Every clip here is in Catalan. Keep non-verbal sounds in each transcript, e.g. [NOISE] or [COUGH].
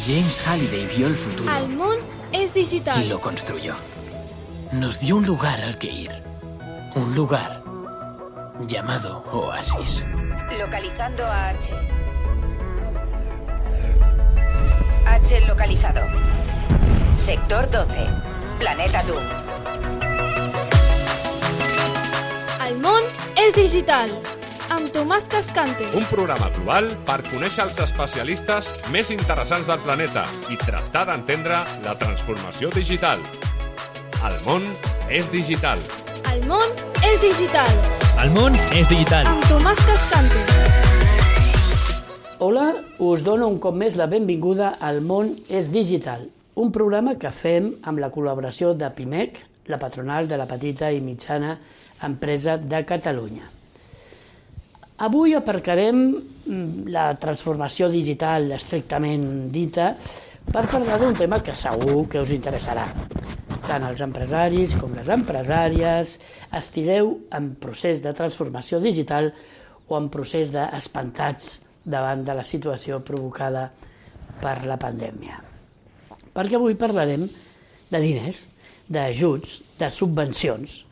James Halliday vio el futuro El món és digital. y lo construyó. Nos dio un lugar al que ir. Un lugar llamado Oasis. Localizando a H. H localizado. Sector 12. Planeta Doom. El món és digital. Amb Tomàs Cascante. Un programa global per conèixer els especialistes més interessants del planeta i tractar d'entendre la transformació digital. El món és digital. El món és digital. El món és digital. Amb Tomàs Cascante. Hola, us dono un cop més la benvinguda al món és digital, un programa que fem amb la col·laboració de PIMEC, la patronal de la petita i mitjana empresa de Catalunya. Avui aparcarem mm, la transformació digital estrictament dita per parlar d'un tema que segur que us interessarà. Tant els empresaris com les empresàries estigueu en procés de transformació digital o en procés d'espantats davant de la situació provocada per la pandèmia. Perquè avui parlarem de diners, d'ajuts, de subvencions,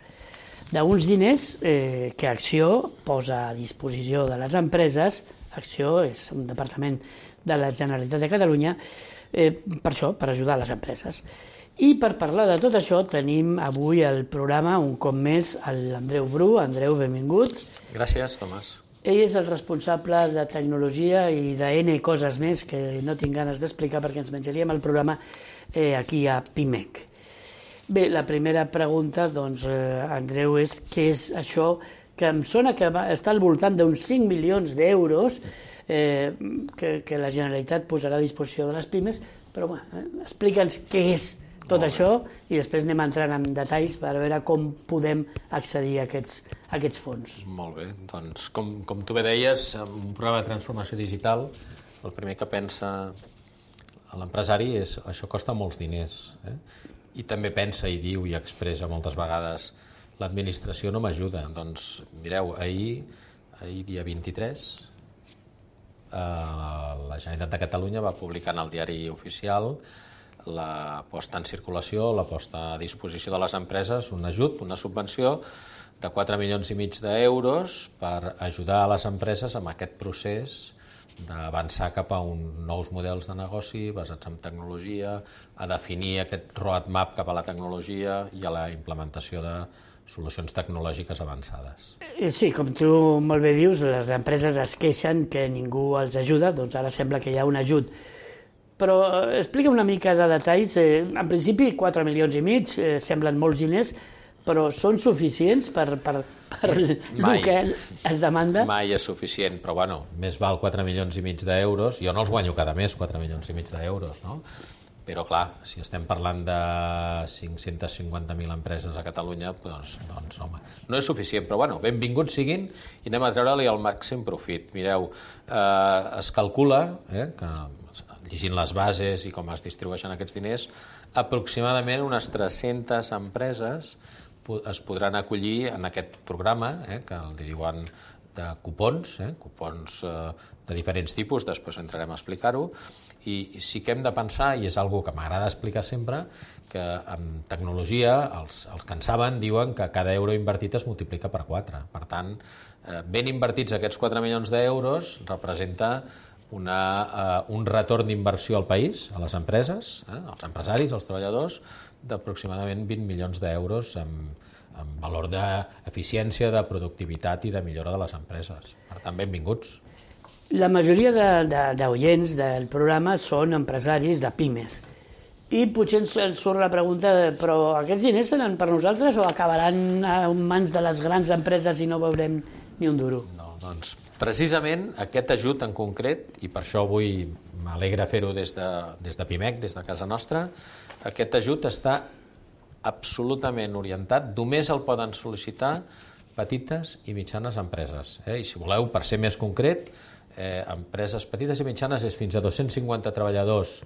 d'uns diners eh, que Acció posa a disposició de les empreses, Acció és un departament de la Generalitat de Catalunya, eh, per això, per ajudar les empreses. I per parlar de tot això tenim avui al programa un cop més l'Andreu Bru. Andreu, benvingut. Gràcies, Tomàs. Ell és el responsable de tecnologia i de N coses més que no tinc ganes d'explicar perquè ens menjaríem el programa eh, aquí a PIMEC. Bé, la primera pregunta, doncs, eh, Andreu, és què és això que em sona que va, està al voltant d'uns 5 milions d'euros eh, que, que la Generalitat posarà a disposició de les pimes, però bueno, eh, explica'ns què és tot això i després anem entrant en detalls per veure com podem accedir a aquests, a aquests fons. Molt bé, doncs com, com tu bé deies, un programa de transformació digital, el primer que pensa l'empresari és això costa molts diners. Eh? I també pensa i diu i expressa moltes vegades l'administració no m'ajuda. Doncs mireu, ahir, ahir dia 23, eh, la Generalitat de Catalunya va publicar en el diari oficial la posta en circulació, la posta a disposició de les empreses, un ajut, una subvenció de 4 milions i mig d'euros per ajudar a les empreses amb aquest procés d'avançar cap a un nous models de negoci basats en tecnologia, a definir aquest roadmap cap a la tecnologia i a la implementació de solucions tecnològiques avançades. Eh, Sí, com tu molt bé dius, les empreses es queixen que ningú els ajuda, doncs ara sembla que hi ha un ajut. Però eh, explica una mica de detalls. Eh, en principi, 4 milions i mig eh, semblen molts diners, però són suficients per, per, per el que es demanda? Mai és suficient, però bueno, més val 4 milions i mig d'euros. Jo no els guanyo cada mes, 4 milions i mig d'euros, no? Però, clar, si estem parlant de 550.000 empreses a Catalunya, doncs, doncs, home, no és suficient. Però, bueno, benvinguts siguin i anem a treure-li el màxim profit. Mireu, eh, es calcula eh, que, llegint les bases i com es distribueixen aquests diners, aproximadament unes 300 empreses es podran acollir en aquest programa, eh, que li diuen de cupons, eh, cupons eh, de diferents tipus, després entrarem a explicar-ho, i sí que hem de pensar, i és algo que m'agrada explicar sempre, que amb tecnologia els, els que en saben diuen que cada euro invertit es multiplica per 4. Per tant, eh, ben invertits aquests 4 milions d'euros representa una, eh, un retorn d'inversió al país, a les empreses, eh, als empresaris, als treballadors, d'aproximadament 20 milions d'euros amb, amb valor d'eficiència, de productivitat i de millora de les empreses. Per tant, benvinguts. La majoria de- de- d'oients de, del programa són empresaris de pimes. I potser ens surt la pregunta, de, però aquests diners seran per nosaltres o acabaran en mans de les grans empreses i no veurem ni un duro? No, doncs precisament aquest ajut en concret, i per això avui m'alegra fer-ho des, de, des de PIMEC, des de casa nostra, aquest ajut està absolutament orientat, només el poden sol·licitar petites i mitjanes empreses. Eh? I si voleu, per ser més concret, eh, empreses petites i mitjanes és fins a 250 treballadors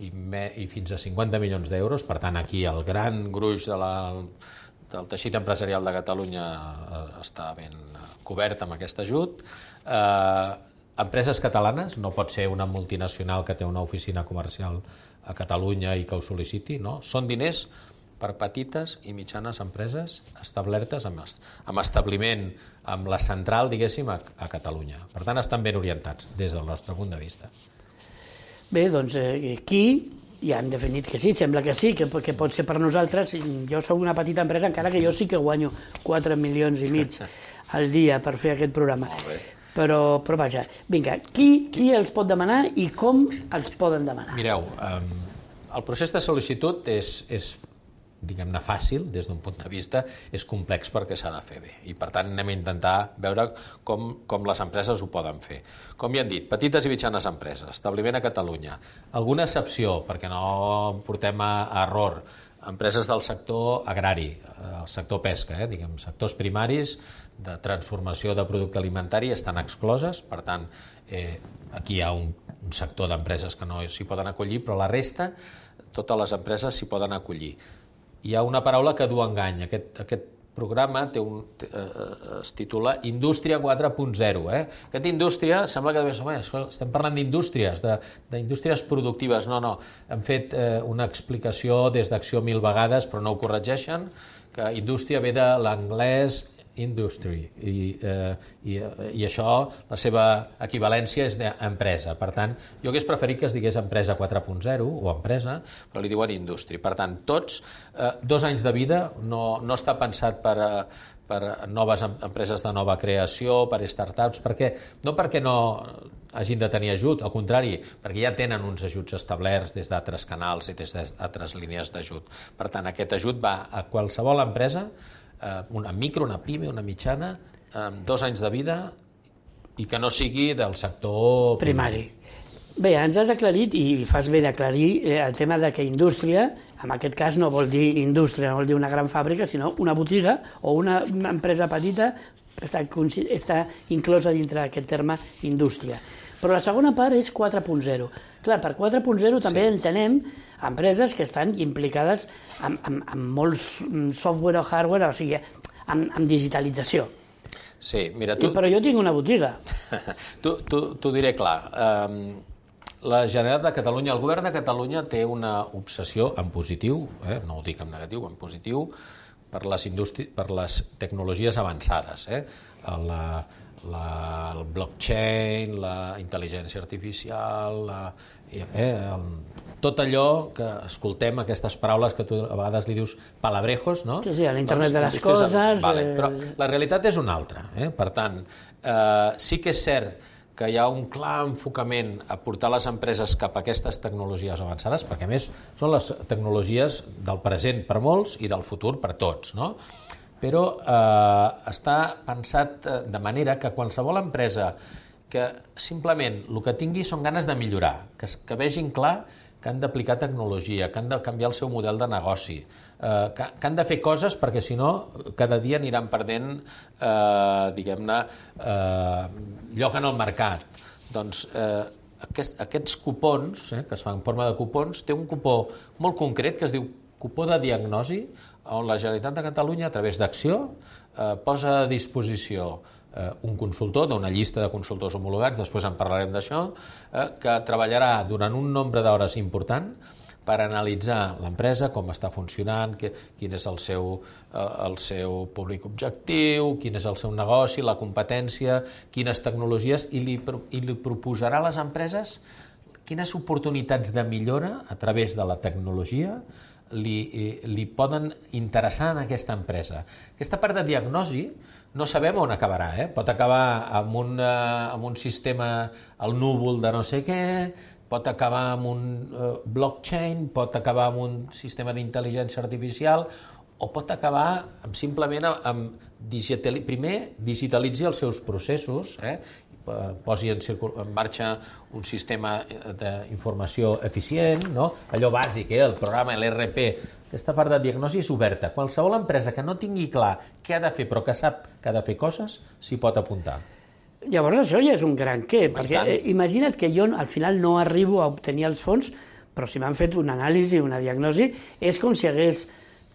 i, me, i fins a 50 milions d'euros, per tant aquí el gran gruix de la, del teixit empresarial de Catalunya eh, està ben cobert amb aquest ajut. Eh, empreses catalanes, no pot ser una multinacional que té una oficina comercial a Catalunya i que ho sol·liciti, no? Són diners per petites i mitjanes empreses establertes amb, amb establiment amb la central, diguéssim, a, a Catalunya. Per tant, estan ben orientats des del nostre punt de vista. Bé, doncs eh, aquí ja han definit que sí, sembla que sí, que, que pot ser per nosaltres. Jo sóc una petita empresa, encara que jo sí que guanyo 4 milions i mig [LAUGHS] al dia per fer aquest programa. Però, però vaja, vinga, qui, qui els pot demanar i com els poden demanar? Mireu, um, el procés de sol·licitud és, és diguem-ne, fàcil des d'un punt de vista, és complex perquè s'ha de fer bé. I, per tant, anem a intentar veure com, com les empreses ho poden fer. Com ja han dit, petites i mitjanes empreses, establiment a Catalunya. Alguna excepció, perquè no portem a, a error, empreses del sector agrari, eh, el sector pesca, eh, diguem, sectors primaris de transformació de producte alimentari estan excloses, per tant, eh, aquí hi ha un, un sector d'empreses que no s'hi poden acollir, però la resta, totes les empreses s'hi poden acollir. Hi ha una paraula que du engany. Aquest, aquest programa té un, té, eh, es titula Indústria 4.0. Eh? Aquesta indústria, sembla que home, estem parlant d'indústries, d'indústries productives. No, no, hem fet eh, una explicació des d'acció mil vegades, però no ho corregeixen, que indústria ve de l'anglès industry. I, eh, i, i això la seva equivalència és d'empresa. Per tant, jo hagués preferit que es digués empresa 4.0 o empresa però li diuen industry, per tant, tots eh, dos anys de vida no, no està pensat per, eh, per noves empreses de nova creació, per startups, perquè, no perquè no hagin de tenir ajut, al contrari, perquè ja tenen uns ajuts establerts des d'altres canals i des d'altres línies d'ajut. Per tant, aquest ajut va a qualsevol empresa eh, una micro, una pime, una mitjana, amb dos anys de vida i que no sigui del sector primari. Bé, ens has aclarit, i fas bé d'aclarir, eh, el tema de que indústria, en aquest cas no vol dir indústria, no vol dir una gran fàbrica, sinó una botiga o una empresa petita està, està inclosa dintre d'aquest terme indústria. Però la segona part és 4.0. Clar, per 4.0 també sí. entenem empreses que estan implicades amb, amb, amb molts software o hardware, o sigui, amb, amb digitalització. Sí, mira, tu... I, però jo tinc una botiga. [LAUGHS] T'ho diré clar. Um, la Generalitat de Catalunya, el govern de Catalunya té una obsessió en positiu, eh? no ho dic en negatiu, en positiu, per les, per les tecnologies avançades. Eh? La, la, el blockchain, la intel·ligència artificial, la, eh, el, tot allò que escoltem, aquestes paraules que tu a vegades li dius palabrejos, no? Sí, sí, l'internet doncs, de les coses... Vale, eh... Però la realitat és una altra. Eh? Per tant, eh, sí que és cert que hi ha un clar enfocament a portar les empreses cap a aquestes tecnologies avançades, perquè a més són les tecnologies del present per molts i del futur per tots, no? Però eh, està pensat eh, de manera que qualsevol empresa que simplement el que tingui són ganes de millorar, que, que vegin clar que han d'aplicar tecnologia, que han de canviar el seu model de negoci, eh, que, que han de fer coses perquè si no cada dia aniran perdent eh, diguem-ne eh, lloc en el mercat. Doncs eh, aquest, aquests cupons, eh, que es fan en forma de cupons, té un cupó molt concret que es diu cupó de diagnosi, on la Generalitat de Catalunya, a través d'acció, eh, posa a disposició eh, un consultor d'una llista de consultors homologats, després en parlarem d'això, eh, que treballarà durant un nombre d'hores important per analitzar l'empresa, com està funcionant, que, quin és el seu, eh, el seu públic objectiu, quin és el seu negoci, la competència, quines tecnologies, i li, i li proposarà a les empreses quines oportunitats de millora a través de la tecnologia li, li poden interessar en aquesta empresa. Aquesta part de diagnosi no sabem on acabarà, eh? pot acabar amb un, uh, amb un sistema al núvol de no sé què, pot acabar amb un uh, blockchain, pot acabar amb un sistema d'intel·ligència artificial, o pot acabar amb, simplement amb digitali primer digitalitzi els seus processos, eh? Eh, posi en, en marxa un sistema d'informació eficient, no? allò bàsic, eh? el programa, l'RP, aquesta part de diagnosi és oberta. Qualsevol empresa que no tingui clar què ha de fer però que sap que ha de fer coses, s'hi pot apuntar. Llavors això ja és un gran què, perquè eh, imagina't que jo al final no arribo a obtenir els fons, però si m'han fet una anàlisi, una diagnosi, és com si hagués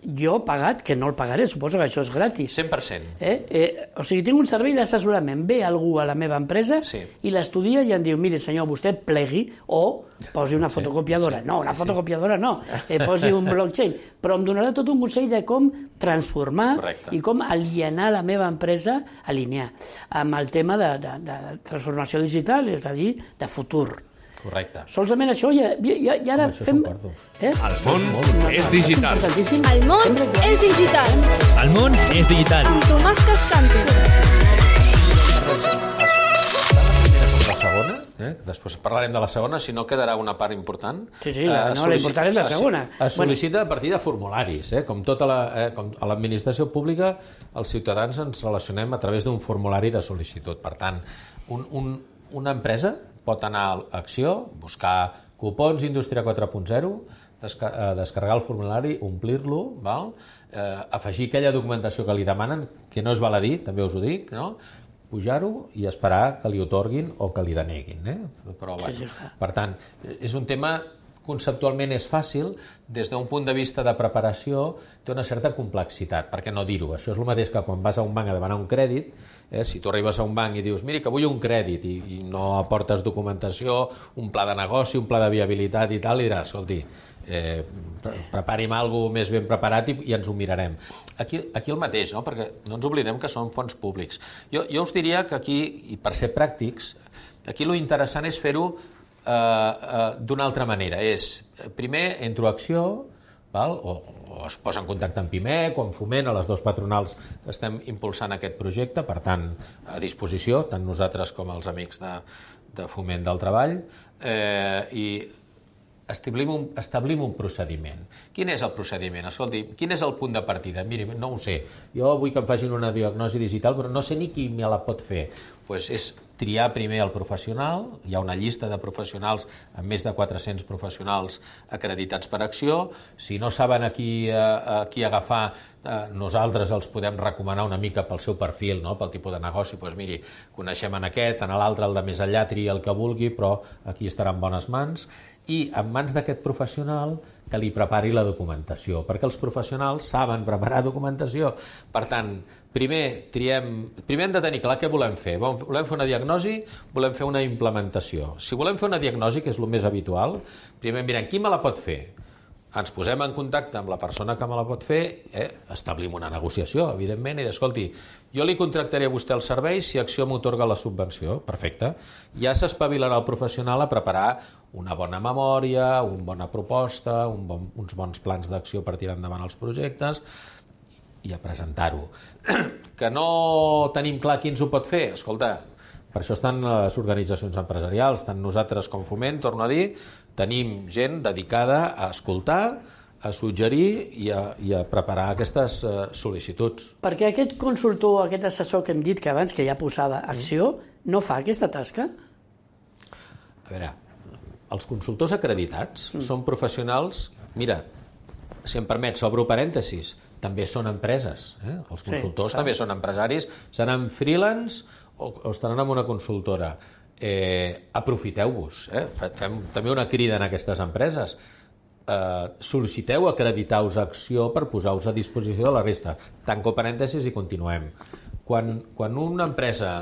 jo pagat, que no el pagaré, suposo que això és gratis. 100%. Eh? Eh, o sigui, tinc un servei d'assessorament. Ve algú a la meva empresa Sí. i l'estudia i em diu, mire senyor, vostè plegui o posi una fotocopiadora. sí, no, una sí, sí. fotocopiadora no, eh, posi un [LAUGHS] blockchain. Però em donarà tot un consell de com transformar Correcte. i com alienar la meva empresa, alinear, amb el tema de, de, de transformació digital, és a dir, de futur. Correcte. Solament això, i, i, i ara Això fem... Eh? El món és digital. El món és digital. El món és digital. Amb Tomàs. La segona, eh? després parlarem de la segona, si no quedarà una part important. Sí, sí, la- Eh, no, la sol·lici- important és la segona. Es sol·licita a partir de formularis, eh? com tota la, eh? com a l'administració pública, els ciutadans ens relacionem a través d'un formulari de sol·licitud. Per tant, un, un, una empresa pot anar a Acció, buscar cupons Indústria 4.0, desca eh, descarregar el formulari, omplir-lo, val? eh, afegir aquella documentació que li demanen, que no es val a dir, també us ho dic, no? pujar-ho i esperar que li otorguin o que li deneguin. Eh? Però, bueno, sí, per tant, és un tema conceptualment és fàcil, des d'un punt de vista de preparació té una certa complexitat, per què no dir-ho? Això és el mateix que quan vas a un banc a demanar un crèdit, eh? si tu arribes a un banc i dius, miri, que vull un crèdit i, i no aportes documentació, un pla de negoci, un pla de viabilitat i tal, i diràs, escolti, eh, pre prepari'm alguna més ben preparat i, i ens ho mirarem. Aquí, aquí el mateix, no? perquè no ens oblidem que són fons públics. Jo, jo us diria que aquí, i per ser pràctics, aquí lo interessant és fer-ho eh, eh, d'una altra manera. És, primer, entro a acció, val? O, o es posa en contacte amb PIMEC o amb Foment, a les dues patronals que estem impulsant aquest projecte, per tant, a disposició, tant nosaltres com els amics de, de Foment del Treball, eh, i establim un, establim un procediment. Quin és el procediment? Escolti, quin és el punt de partida? Miri, no ho sé. Jo vull que em facin una diagnosi digital, però no sé ni qui me la pot fer. Pues és triar primer el professional, hi ha una llista de professionals amb més de 400 professionals acreditats per acció, si no saben a qui, a, a qui agafar, eh, nosaltres els podem recomanar una mica pel seu perfil, no? pel tipus de negoci, doncs miri, coneixem en aquest, en l'altre, el de més enllà, tria el que vulgui, però aquí estarà en bones mans, i en mans d'aquest professional que li prepari la documentació, perquè els professionals saben preparar documentació. Per tant, primer, triem, primer hem de tenir clar què volem fer. Vol- Volem fer una diagnosi, volem fer una implementació. Si volem fer una diagnosi, que és el més habitual, primer mirem qui me la pot fer. Ens posem en contacte amb la persona que me la pot fer, eh? establim una negociació, evidentment, i escolti, jo li contractaré a vostè el servei si Acció m'otorga la subvenció. Perfecte. Ja s'espavilarà el professional a preparar una bona memòria, una bona proposta, un bon, uns bons plans d'acció per tirar endavant els projectes i a presentar-ho. [CLEARS THROAT] que no tenim clar qui ens ho pot fer? Escolta, per això estan les organitzacions empresarials, tant nosaltres com Foment, torno a dir, tenim gent dedicada a escoltar, a suggerir i a, i a preparar aquestes eh, sol·licituds. Perquè aquest consultor, aquest assessor que hem dit que abans, que ja posava Mm. acció, no fa aquesta tasca? A veure, els consultors acreditats mm. són professionals... Mira, si em permets, obro parèntesis, també són empreses. Eh? Els consultors clar. també són empresaris, seran freelance o, o estaran en una consultora. Eh, Aprofiteu-vos. Eh? Fe- Fem també una crida en aquestes empreses. Eh, sol·liciteu acreditar-vos acció per posar-vos a disposició de la resta. Tanco parèntesis i continuem. Quan, quan una empresa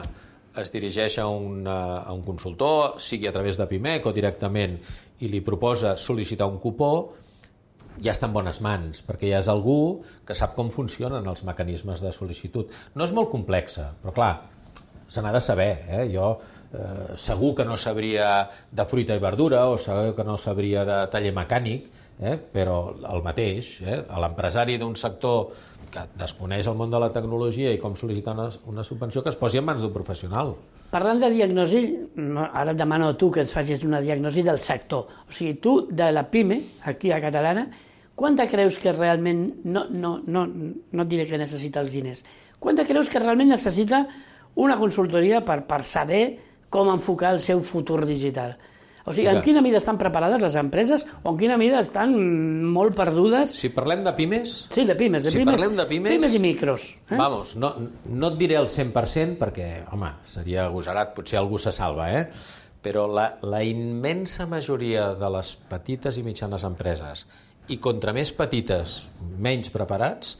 es dirigeix a un, a un consultor, sigui a través de PIMEC o directament, i li proposa sol·licitar un cupó, ja està en bones mans, perquè ja és algú que sap com funcionen els mecanismes de sol·licitud. No és molt complexa, però clar, se n'ha de saber. Eh? Jo eh, segur que no sabria de fruita i verdura o segur que no sabria de taller mecànic, eh? però el mateix, eh? l'empresari d'un sector que desconeix el món de la tecnologia i com sol·licitar una, una subvenció que es posi en mans d'un professional. Parlant de diagnosi, no, ara et demano a tu que ens facis una diagnosi del sector. O sigui, tu, de la PIME, aquí a Catalana, quanta creus que realment, no, no, no, no et diré que necessita els diners, Quan creus que realment necessita una consultoria per, per saber com enfocar el seu futur digital? O sigui, en quina mida estan preparades les empreses o en quina mida estan molt perdudes? Si parlem de pimes, Sí, de pimes, de Si pimes, parlem de pimes- pimes i micros. Eh? Vamos, no, no et diré el 100% perquè, home, seria agosarat, potser algú se salva, eh? Però la, la immensa majoria de les petites i mitjanes empreses i contra més petites, menys preparats,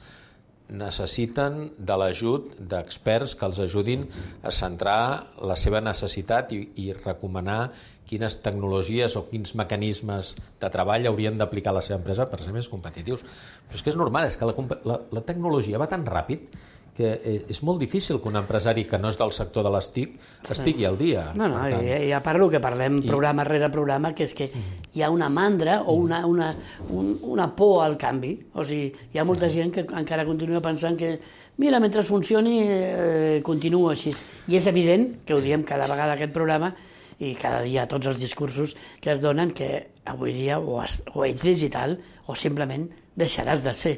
necessiten de l'ajut d'experts que els ajudin a centrar la seva necessitat i, i recomanar quines tecnologies o quins mecanismes de treball haurien d'aplicar a la seva empresa per ser més competitius. Però és que és normal, és que la, la, la tecnologia va tan ràpid que eh, és molt difícil que un empresari que no és del sector de les TIC estigui al dia. No, no, tant, i, i a part el que parlem programa rere programa, que és que hi ha una mandra o una, una, un, una por al canvi. O sigui, hi ha molta gent que encara continua pensant que mira, mentre funcioni, eh, continuo així. I és evident, que ho diem cada vegada aquest programa, i cada dia tots els discursos que es donen que avui dia o, es, o ets digital o simplement deixaràs de ser.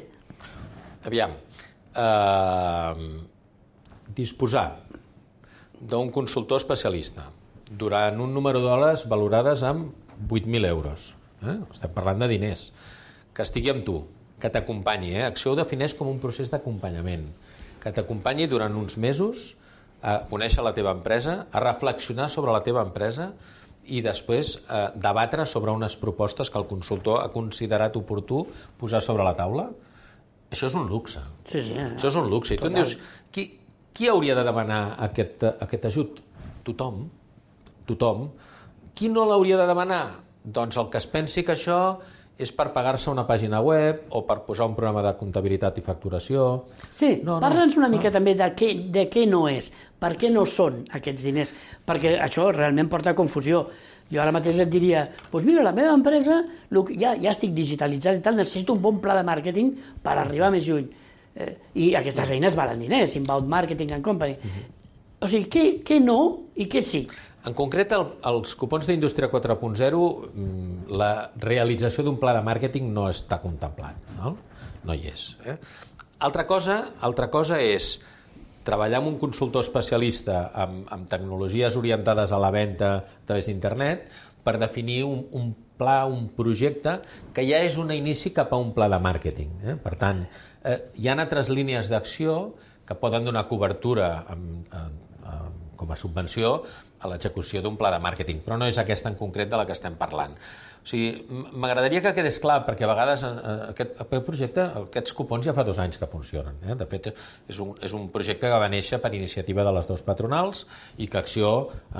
Aviam, eh, disposar d'un consultor especialista durant un número d'hores valorades amb 8.000 euros. Eh? Estem parlant de diners. Que estigui amb tu, que t'acompanyi. Eh? Acció ho defineix com un procés d'acompanyament. Que t'acompanyi durant uns mesos a conèixer la teva empresa, a reflexionar sobre la teva empresa i després eh, debatre sobre unes propostes que el consultor ha considerat oportú posar sobre la taula. Això és un luxe. Sí, sí. Això és un luxe. I tu dius, qui, qui hauria de demanar aquest, aquest ajut? Tothom. Tothom. Qui no l'hauria de demanar? Doncs el que es pensi que això és per pagar-se una pàgina web o per posar un programa de comptabilitat i facturació. Sí, No, no, parla'ns una mica també de què, de què no és, per què no són aquests diners, perquè això realment porta a confusió. Jo ara mateix et diria, doncs mira, la meva empresa ja, ja estic digitalitzat i tal, necessito un bon pla de màrqueting per arribar més lluny. Eh, I aquestes eines valen diners, Inbound Marketing and Company. O sigui, què, què no i què sí? En concret, el, els cupons d'Indústria 4.0, mm, la realització d'un pla de màrqueting no està contemplat, no? No hi és. Eh? Altra, cosa, altra cosa és treballar amb un consultor especialista amb, amb tecnologies orientades a la venda a través d'internet per definir un, un pla, un projecte que ja és un inici cap a un pla de màrqueting. Eh? Per tant, eh, hi ha altres línies d'acció que poden donar cobertura amb, amb, amb, com a subvenció a l'execució d'un pla de màrqueting, però no és aquesta en concret de la que estem parlant. O sigui, m'agradaria que quedés clar, perquè a vegades eh, aquest, aquest projecte, aquests cupons ja fa dos anys que funcionen. Eh? De fet, és un, és un projecte que va néixer per iniciativa de les dues patronals i que Acció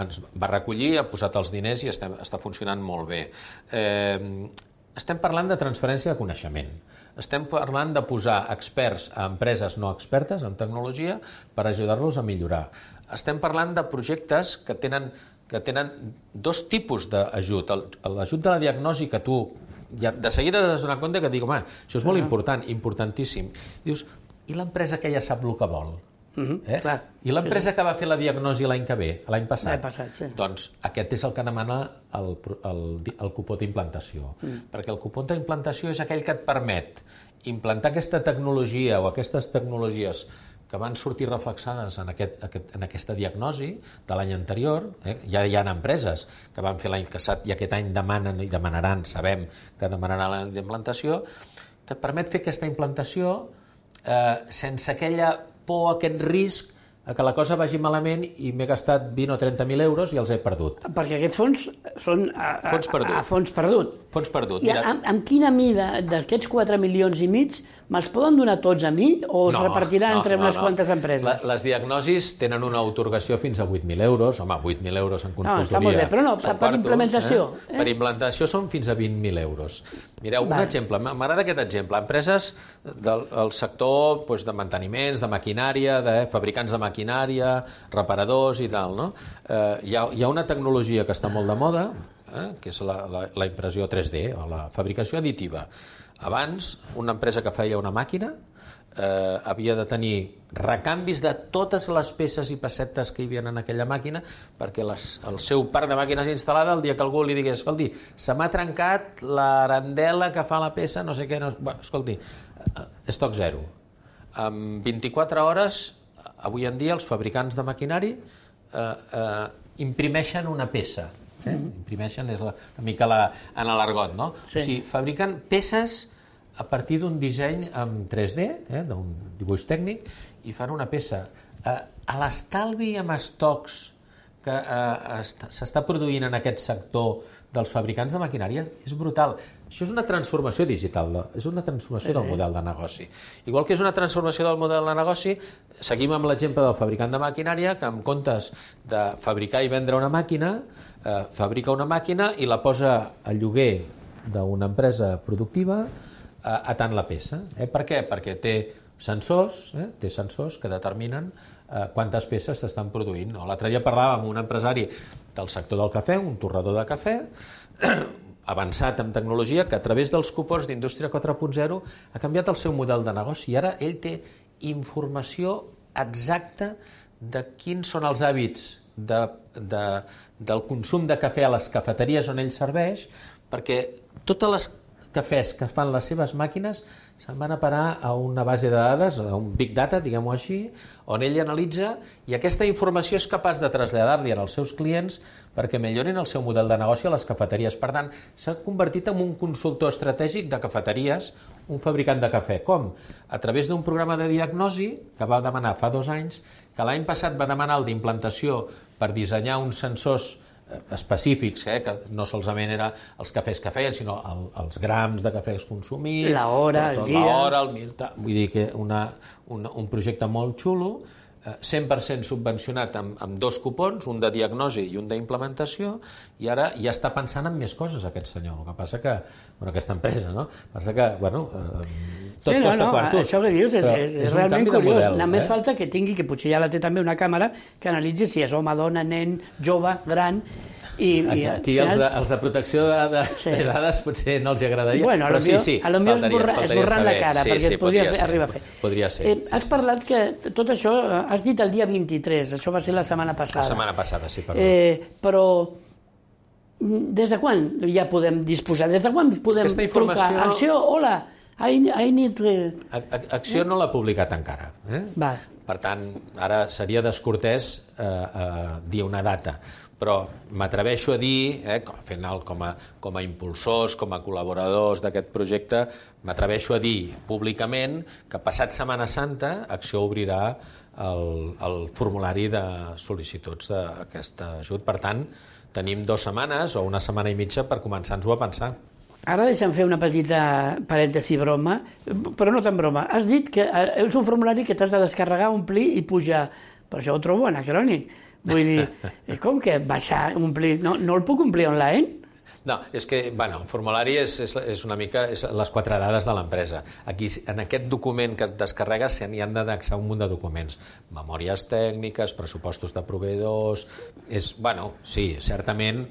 ens va recollir, ha posat els diners i estem, està funcionant molt bé. Eh, estem parlant de transferència de coneixement. Estem parlant de posar experts a empreses no expertes en tecnologia per ajudar-los a millorar. Estem parlant de projectes que tenen, que tenen dos tipus d'ajut. L'ajut de la diagnosi que tu ja de seguida has de donar compte que et dic, home, això és molt important, importantíssim. Dius, i l'empresa que ja sap el que vol? Mhm, eh? clar. I l'empresa que va fer la diagnosi l'any que ve, l'any passat? L'any passat, sí. Doncs aquest és el que demana el, el, el cupó d'implantació. Mm. Perquè el cupó d'implantació és aquell que et permet implantar aquesta tecnologia o aquestes tecnologies que van sortir reflexades en, aquest, aquest, en aquesta diagnosi de l'any anterior. Eh? Ja hi ha empreses que van fer l'any passat i aquest any demanen i demanaran, sabem que demanaran la implantació, que et permet fer aquesta implantació eh, sense aquella por, aquest risc a que la cosa vagi malament i m'he gastat 20 o 30.000 euros i els he perdut. Perquè aquests fons són a, a, Fons perdut. a fons perdut. Fons perdut. I amb, amb quina mida d'aquests 4 milions i mig me'ls poden donar tots a mi o es repartirà entre unes quantes empreses? La, les diagnosis tenen una autorgació fins a 8.000 euros. Home, 8.000 euros en consultoria. està molt bé, però no, per implementació, Eh? eh? Per implantació són fins a 20.000 euros. Mireu, un Vale. exemple, m'agrada aquest exemple. Empreses del, del sector doncs, de manteniments, de maquinària, de fabricants de maquinària, reparadors i tal, no? Eh, hi, ha, hi ha una tecnologia que està molt de moda, eh, que és la, la, la impressió 3D, o la fabricació additiva. Abans, una empresa que feia una màquina eh, havia de tenir recanvis de totes les peces i pessetes que hi havia en aquella màquina perquè les, el seu parc de màquines instal·lada el dia que algú li digués escolti, se m'ha trencat l'arandela que fa la peça, no sé què, no... Bé, escolti, estoc zero. En 24 hores avui en dia els fabricants de maquinari eh, eh, imprimeixen una peça. Eh? Imprimeixen és la, una mica la, en l'argot, no? Sí. O sigui, fabriquen peces a partir d'un disseny en 3D, eh, d'un dibuix tècnic, i fan una peça. Eh, a l'estalvi amb estocs que eh, est- s'està produint en aquest sector dels fabricants de maquinària és brutal. Això és una transformació digital, és una transformació del model de negoci. Igual que és una transformació del model de negoci, seguim amb l'exemple del fabricant de maquinària que en comptes de fabricar i vendre una màquina, eh, fabrica una màquina i la posa a lloguer d'una empresa productiva eh, atant la peça. Eh? Per què? Perquè té sensors, eh? té sensors que determinen eh, quantes peces s'estan produint. No? L'altre dia parlàvem amb un empresari del sector del cafè, un torrador de cafè, [CLEARS THROAT] avançat en tecnologia, que a través dels cupons d'Indústria 4.0 ha canviat el seu model de negoci i ara ell té informació exacta de quins són els hàbits de, de, del consum de cafè a les cafeteries on ell serveix, perquè totes les cafès que fan les seves màquines se'n van a parar a una base de dades, a un big data, diguem-ho així, on ell analitza i aquesta informació és capaç de traslladar-li als seus clients perquè millorin el seu model de negoci a les cafeteries. Per tant, s'ha convertit en un consultor estratègic de cafeteries, un fabricant de cafè. Com? A través d'un programa de diagnosi que va demanar fa dos anys, que l'any passat va demanar el d'implantació per dissenyar uns sensors específics, eh, que no solament era els cafès que feien, sinó el, els grams de cafès consumits, La hora, el dia. l'hora, el minut, tal. vull dir que una, una, un projecte molt xulo, eh, 100% subvencionat amb, amb dos cupons, un de diagnosi i un d'implementació, i ara ja està pensant en més coses aquest senyor. El que passa que, bueno, aquesta empresa, no? Passa que, bueno, eh, tot sí, no, costa no, quartos. Això que dius és, però és, és realment curiós. model, Només eh? falta que tingui, que potser ja la té també una càmera, que analitzi si és home, dona, nen, jove, gran, i, Aquí, i aquí els, de, els de protecció de, de, Sí. de dades potser no els agradaria, Bueno, a però lo sí, millor, sí, a lo millor esborra, esborrant la cara, sí, perquè sí, es podria podria ser, arribar a fer. Podria ser. Eh, sí, has sí. parlat que tot això, eh, has dit el dia 23, això va ser la setmana passada. La setmana passada, sí, perdó. Eh, però des de quan ja podem disposar? Des de quan podem trucar? Acció, hola, I, I need... Acció no l'ha publicat encara. Eh? Va. Per tant, ara seria descortès eh, eh, dir una data, però m'atreveixo a dir, eh, com, fent el, com, a, com a impulsors, com a col·laboradors d'aquest projecte, m'atreveixo a dir públicament que passat Setmana Santa Acció obrirà el, el formulari de sol·licituds d'aquest ajut. Per tant, tenim dues setmanes o una setmana i mitja per començar-nos-ho a pensar. Ara deixa'm fer una petita parèntesi broma, però no tan broma. Has dit que eh, és un formulari que t'has de descarregar, omplir i pujar. Però això ho trobo anacrònic. Vull dir, [LAUGHS] eh, com que baixar, omplir... No, no el puc omplir online? No, és que, bueno, el formulari és, és, és una mica és les quatre dades de l'empresa. Aquí, en aquest document que et descarregues, se n'hi han d'anexar un munt de documents. Memòries tècniques, pressupostos de proveïdors... És, bueno, sí, certament...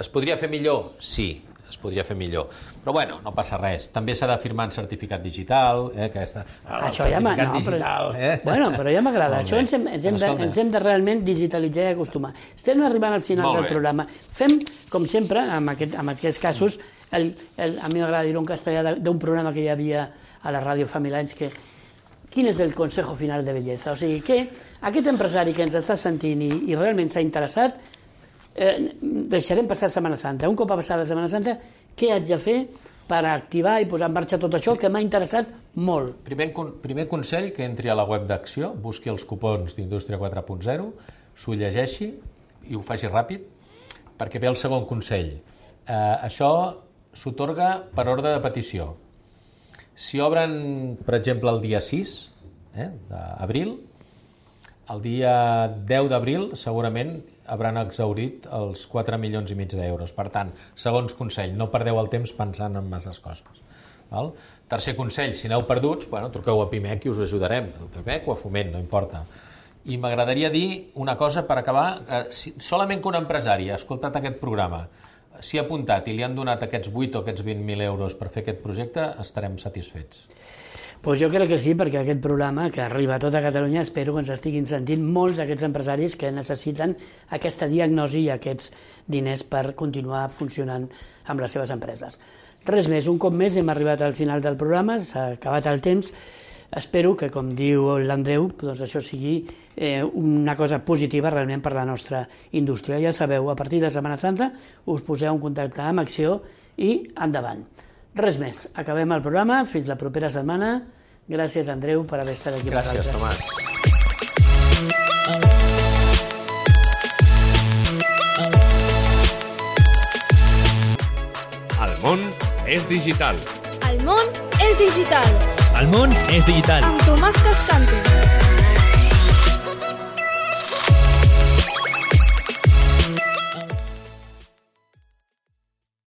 Es podria fer millor? Sí, es podria fer millor. Però, bueno, no passa res. També s'ha de firmar en certificat digital, eh, aquesta... el Això ja no, però- eh? Bueno, però ja m'agrada. [LAUGHS] Això ens hem, ens, hem de, ens hem de realment digitalitzar i acostumar. Estem arribant al final Molt del bé. programa. Fem, com sempre, en, aquest, en aquests casos, el, el, a mi m'agrada dir-ho en castellà, de- d'un programa que hi havia a la ràdio fa mil anys, que quin és el consejo final de bellesa? O sigui, que aquest empresari que ens està sentint i, i realment s'ha interessat, eh, deixarem passar Setmana Santa. Un cop ha passat la Setmana Santa, què haig de fer per activar i posar en marxa tot això que m'ha interessat molt? Primer, primer consell, que entri a la web d'Acció, busqui els cupons d'Indústria 4.0, s'ho llegeixi i ho faci ràpid, perquè ve el segon consell. Eh, això s'otorga per ordre de petició. Si obren, per exemple, el dia 6 eh, d'abril, el dia 10 d'abril segurament hauran exaurit els 4 milions i mig d'euros. Per tant, segons consell, no perdeu el temps pensant en masses coses. Val? Tercer consell, si aneu perduts, bueno, truqueu a Pimec i us ajudarem. A Pimec o a Foment, no importa. I m'agradaria dir una cosa per acabar. Eh, si, solament que un empresari ha escoltat aquest programa, s'hi ha apuntat i li han donat aquests 8 o aquests 20.000 euros per fer aquest projecte, estarem satisfets. Pues jo crec que sí, perquè aquest programa, que arriba a tota Catalunya, espero que ens estiguin sentint molts d'aquests empresaris que necessiten aquesta diagnosi i aquests diners per continuar funcionant amb les seves empreses. Res més, un cop més hem arribat al final del programa, s'ha acabat el temps. Espero que, com diu l'Andreu, doncs això sigui eh, una cosa positiva realment per la nostra indústria. Ja sabeu, a partir de Setmana Santa us poseu en contacte amb Acció i endavant. Res més, acabem el programa, fins la propera setmana. Gràcies, Andreu, per haver estat aquí. Gràcies. Tomàs. El món és digital. El món és digital. El món és digital. Amb Tomàs Cascante.